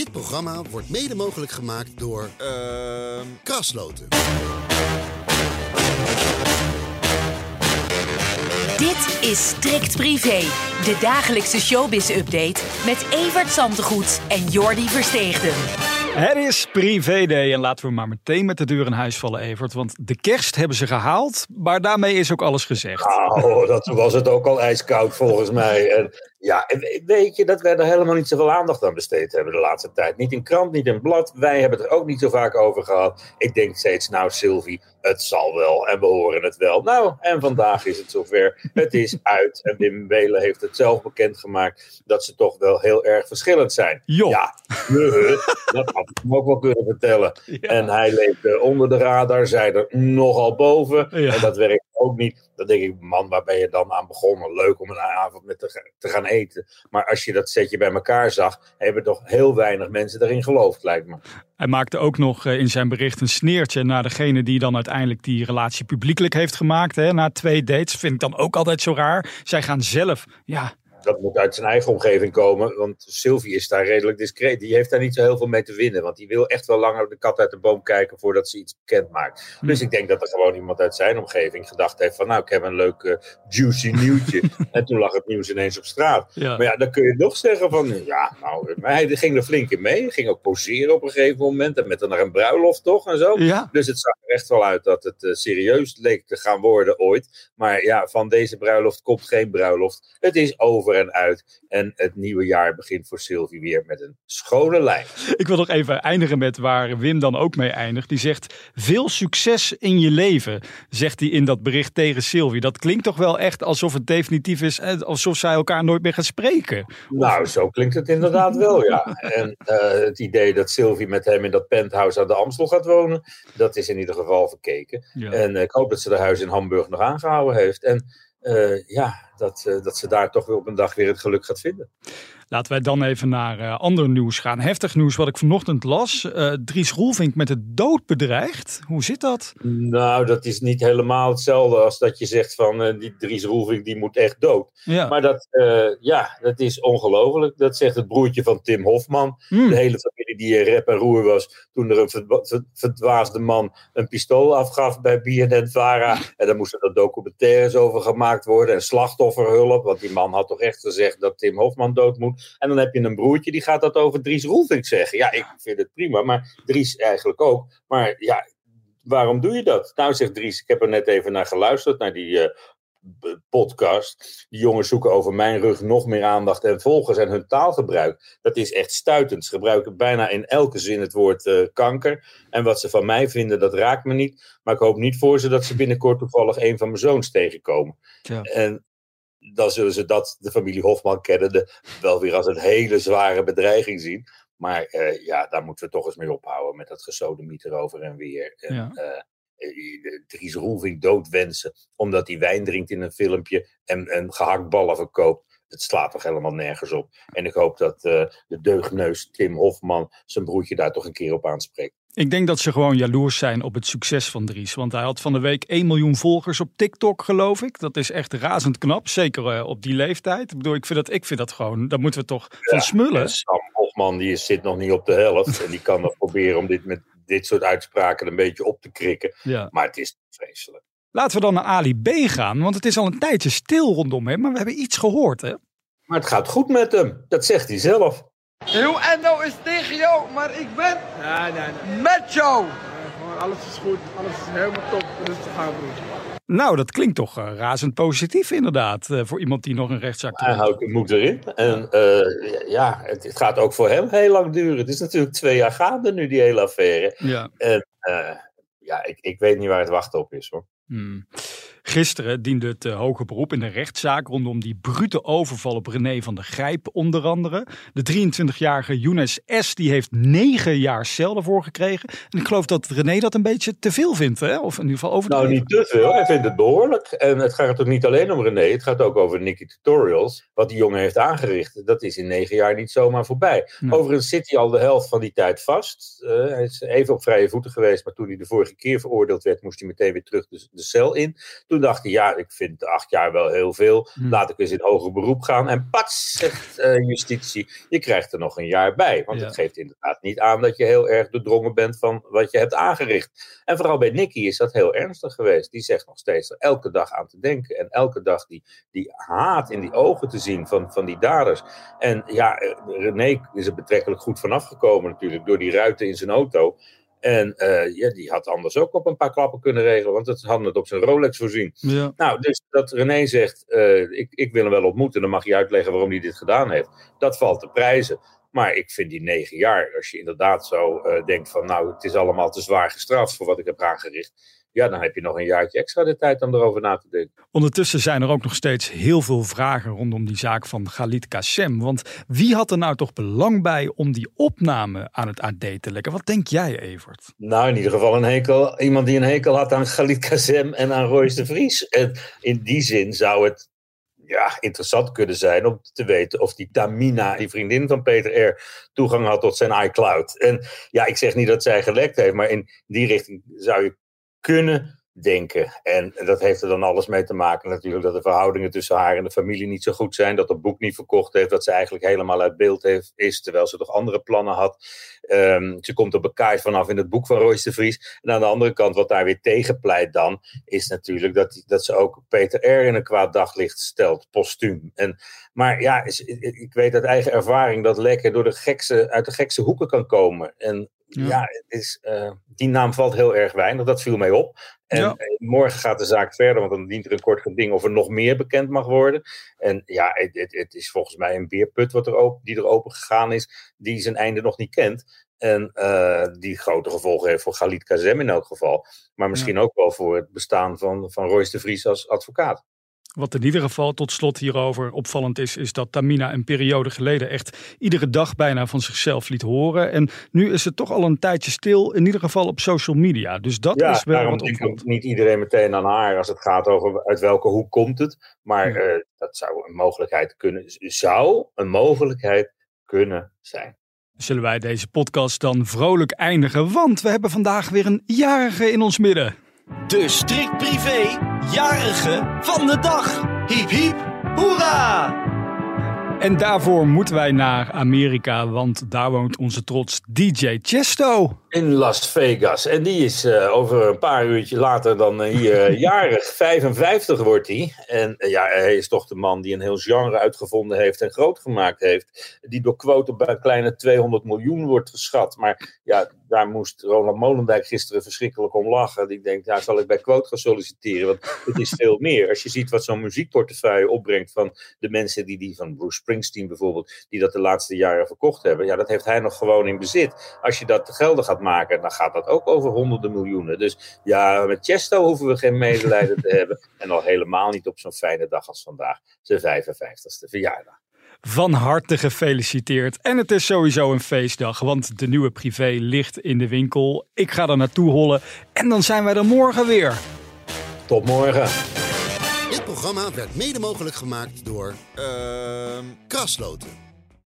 Dit programma wordt mede mogelijk gemaakt door Ehm Krasloten. Dit is Strikt Privé, de dagelijkse showbiz-update met Evert Zantegoed en Jordi Versteegden. Het is privé-day en laten we maar meteen met de deur in huis vallen, Evert. Want de kerst hebben ze gehaald, maar daarmee is ook alles gezegd. Nou, dat was het ook al ijskoud volgens mij. En ja, weet je dat wij er helemaal niet zoveel aandacht aan besteed hebben de laatste tijd. Niet in krant, niet in blad. Wij hebben het er ook niet zo vaak over gehad. Ik denk steeds, nou Sylvie, het zal wel en we horen het wel. Nou, en vandaag is het zover. Het is uit en Wim Belen heeft het zelf bekendgemaakt dat ze toch wel heel erg verschillend zijn. Ja, dat had ik hem ook wel kunnen vertellen. En hij leefde onder de radar, zij er nogal boven. Ja. En dat werkt ook niet. Dan denk ik, man, waar ben je dan aan begonnen? Leuk om een avond met te, ga- te gaan eten. Maar als je dat setje bij elkaar zag, hebben toch heel weinig mensen erin geloofd, lijkt me. Hij maakte ook nog eh, in zijn bericht een sneertje naar degene die dan uiteindelijk die relatie publiekelijk heeft gemaakt. Hè, na twee dates. Vind ik dan ook altijd zo raar. Zij gaan zelf, ja, Dat moet uit zijn eigen omgeving komen, want Sylvie is daar redelijk discreet. Die heeft daar niet zo heel veel mee te winnen, want die wil echt wel langer de kat uit de boom kijken voordat ze iets bekend maakt. Dus ik denk dat er gewoon iemand uit zijn omgeving gedacht heeft van nou, ik heb een leuk eh, juicy nieuwtje. en toen lag het nieuws ineens op straat. Ja. Maar ja, dan kun je nog zeggen van ja, nou, maar hij ging er flink in mee. Hij ging ook poseren op een gegeven moment en met dan naar een bruiloft toch en zo. ja. Dus het zag er echt wel uit dat het eh, serieus leek te gaan worden ooit. Maar ja, van deze bruiloft komt geen bruiloft. Het is over en uit. En het nieuwe jaar begint voor Sylvie weer met een schone lijn. Ik wil nog even eindigen met waar Wim dan ook mee eindigt. Die zegt, veel succes in je leven, zegt hij in dat bericht tegen Sylvie. Dat klinkt toch wel echt alsof het definitief is, eh, alsof zij elkaar nooit meer gaan spreken. Nou, zo klinkt het inderdaad wel, ja. En eh, het idee dat Sylvie met hem in dat penthouse aan de Amstel gaat wonen, dat is in ieder geval verkeken. Ja. En eh, ik hoop dat ze de huis in Hamburg nog aangehouden heeft. En ja, dat, eh, dat ze daar toch weer op een dag weer het geluk gaat vinden. Laten wij dan even naar eh, ander nieuws gaan. Heftig nieuws wat ik vanochtend las. Eh, Dries Roelvink met de dood bedreigd. Hoe zit dat? Nou, dat is niet helemaal hetzelfde als dat je zegt van die Dries Roelvink die moet echt dood. Ja. Maar dat, ja, dat is ongelooflijk. Dat zegt het broertje van Tim Hofman. Hmm. De hele familie die in rep en roer was toen er een verdwa- ver- verdwaasde man een pistool afgaf bij BNN-Vara. En daar moesten er documentaires over gemaakt worden en slachtofferhulp. Want die man had toch echt gezegd dat Tim Hofman dood moet. En dan heb je een broertje die gaat dat over Dries Roelvink zeggen. Ja, ik vind het prima, maar Dries eigenlijk ook. Maar ja, waarom doe je dat? Nou, zegt Dries, ik heb er net even naar geluisterd, naar die eh, podcast. Die jongens zoeken over mijn rug nog meer aandacht en volgers en hun taalgebruik. Dat is echt stuitend. Ze gebruiken bijna in elke zin het woord eh, kanker. En wat ze van mij vinden, dat raakt me niet. Maar ik hoop niet voor ze dat ze binnenkort toevallig een van mijn zoons tegenkomen. Tja. En dan zullen ze dat, de familie Hofman kennende, wel weer als een hele zware bedreiging zien. Maar eh, ja, daar moeten we toch eens mee ophouden met dat gesodemieter over en weer. En, Ja. eh, Dries Roelvink doodwensen omdat hij wijn drinkt in een filmpje en, en gehaktballen verkoopt. Het slaat toch helemaal nergens op. En ik hoop dat de deugneus Tim Hofman zijn broertje daar toch een keer op aanspreekt. Ik denk dat ze gewoon jaloers zijn op het succes van Dries. Want hij had van de week 1 miljoen volgers op TikTok, geloof ik. Dat is echt razend knap. Zeker eh, op die leeftijd. Ik bedoel, ik vind dat, ik vind dat gewoon, daar moeten we toch van smullen. En Sam Hofman die zit nog niet op de helft. en die kan nog proberen om dit met dit soort uitspraken een beetje op te krikken. Ja. Maar het is vreselijk. Laten we dan naar Ali B gaan. Want het is al een tijdje stil rondom hem. Maar we hebben iets gehoord, hè? Maar het gaat goed met hem. Dat zegt hij zelf. Heel Endo is tegen jou, maar ik ben Nee, nee, nee. met jou. Gewoon alles is goed, alles is helemaal top. Rustig aan, broer. Nou, dat klinkt toch eh, razend positief inderdaad. eh, voor iemand die nog een rechtszaak te Hij doen. houdt de moed erin. En eh, ja, het, het gaat ook voor hem heel lang duren. Het is natuurlijk twee jaar gaande nu, die hele affaire. Ja. En eh, ja, ik, ik weet niet waar het wachten op is hoor. Hmm. Gisteren diende het eh, hoge beroep in de rechtszaak rondom die brute overval op René van der Grijp onder andere. De 23-jarige Younes S. die heeft negen jaar cel ervoor gekregen. En ik geloof dat René dat een beetje te veel vindt, hè? of in ieder geval overdreven. Nou, niet te veel. Hij vindt het behoorlijk. En het gaat ook niet alleen om René. Het gaat ook over Nicky Tutorials. Wat die jongen heeft aangericht. Dat is in negen jaar niet zomaar voorbij. Nee. Overigens zit hij al de helft van die tijd vast. Eh, hij is even op vrije voeten geweest. Maar toen hij de vorige keer veroordeeld werd, moest hij meteen weer terug de, de cel in. Toen dacht hij, ja, ik vind acht jaar wel heel veel. Hm. Laat ik eens in hoger beroep gaan. En pats, zegt eh, justitie, je krijgt er nog een jaar bij. Want Ja. het geeft inderdaad niet aan dat je heel erg doordrongen bent van wat je hebt aangericht. En vooral bij Nicky is dat heel ernstig geweest. Die zegt nog steeds er elke dag aan te denken. En elke dag die, die haat in die ogen te zien van, van die daders. En ja, eh, René is er betrekkelijk goed vanaf gekomen natuurlijk. Door die ruiten in zijn auto. En eh, ja, die had anders ook op een paar klappen kunnen regelen. Want het hadden het op zijn Rolex voorzien. Ja. Nou, dus dat René zegt, eh, ik, ik wil hem wel ontmoeten, dan mag je uitleggen waarom hij dit gedaan heeft. Dat valt te prijzen. Maar ik vind die negen jaar, als je inderdaad zo eh, denkt van, nou, het is allemaal te zwaar gestraft voor wat ik heb aangericht. Ja, dan heb je nog een jaartje extra de tijd om erover na te denken. Ondertussen zijn er ook nog steeds heel veel vragen rondom die zaak van Galit Kassem. Want wie had er nou toch belang bij om die opname aan het AD te lekken? Wat denk jij, Evert? Nou, in ieder geval een hekel, iemand die een hekel had aan Galit Kazem en aan Royce de Vries. En in die zin zou het ja, interessant kunnen zijn om te weten of die Tamina, die vriendin van Peter R., toegang had tot zijn iCloud. En ja, ik zeg niet dat zij gelekt heeft, maar in die richting zou je kunnen denken. En dat heeft er dan alles mee te maken natuurlijk dat de verhoudingen tussen haar en de familie niet zo goed zijn. Dat het boek niet verkocht heeft, dat ze eigenlijk helemaal uit beeld heeft, is, terwijl ze toch andere plannen had. Ehm, ze komt er bekaaid vanaf in het boek van Royce de Vries. En aan de andere kant, wat daar weer tegen pleit dan, is natuurlijk dat, dat ze ook Peter R. in een kwaad daglicht stelt, postuum. En, maar ja, ik weet uit eigen ervaring dat lekker door de gekste, uit de gekste hoeken kan komen. En Ja. ja, het is, eh, die naam valt heel erg weinig, dat viel mij op. En Ja. eh, morgen gaat de zaak verder, want dan dient er een kort geding of er nog meer bekend mag worden. En ja, het, het, het is volgens mij een beerput wat er open, die er open gegaan is, die zijn einde nog niet kent. En eh, die grote gevolgen heeft voor Galit Kazem in elk geval. Maar misschien ook wel voor het bestaan van, van Royce de Vries als advocaat. Wat in ieder geval tot slot hierover opvallend is, is dat Tamina een periode geleden echt iedere dag bijna van zichzelf liet horen. En nu is het toch al een tijdje stil, in ieder geval op social media. Dus dat ja, is wel daarom wat niet iedereen meteen aan haar als het gaat over uit welke hoek komt het. Maar Ja. eh, dat zou een mogelijkheid kunnen, zou een mogelijkheid kunnen zijn. Zullen wij deze podcast dan vrolijk eindigen, want we hebben vandaag weer een jarige in ons midden. De strikt privé jarige van de dag. Hiep hiep, hoera! En daarvoor moeten wij naar Amerika, want daar woont onze trots DJ Chesto. In Las Vegas. En die is eh, over een paar uurtje later dan eh, hier eh, jarig. 55 wordt hij. En ja, hij is toch de man die een heel genre uitgevonden heeft en groot gemaakt heeft. Die door quote bij een kleine 200 miljoen wordt geschat. Maar ja, daar moest Ronald Molendijk gisteren verschrikkelijk om lachen. Die denkt, ja, zal ik bij quote gaan solliciteren? Want het is veel meer. Als je ziet wat zo'n muziekportefeuille opbrengt van de mensen die die van Bruce Springsteen bijvoorbeeld, die dat de laatste jaren verkocht hebben. Ja, dat heeft hij nog gewoon in bezit. Als je dat te gelden gaat maken, dan gaat dat ook over honderden miljoenen. Dus ja, met Chesto hoeven we geen medelijden te hebben. En al helemaal niet op zo'n fijne dag als vandaag, zijn 55ste verjaardag. Van harte gefeliciteerd. En het is sowieso een feestdag, want de nieuwe privé ligt in de winkel. Ik ga er naartoe hollen en dan zijn wij er morgen weer. Tot morgen. Dit programma werd mede mogelijk gemaakt door Ehm Krasloten.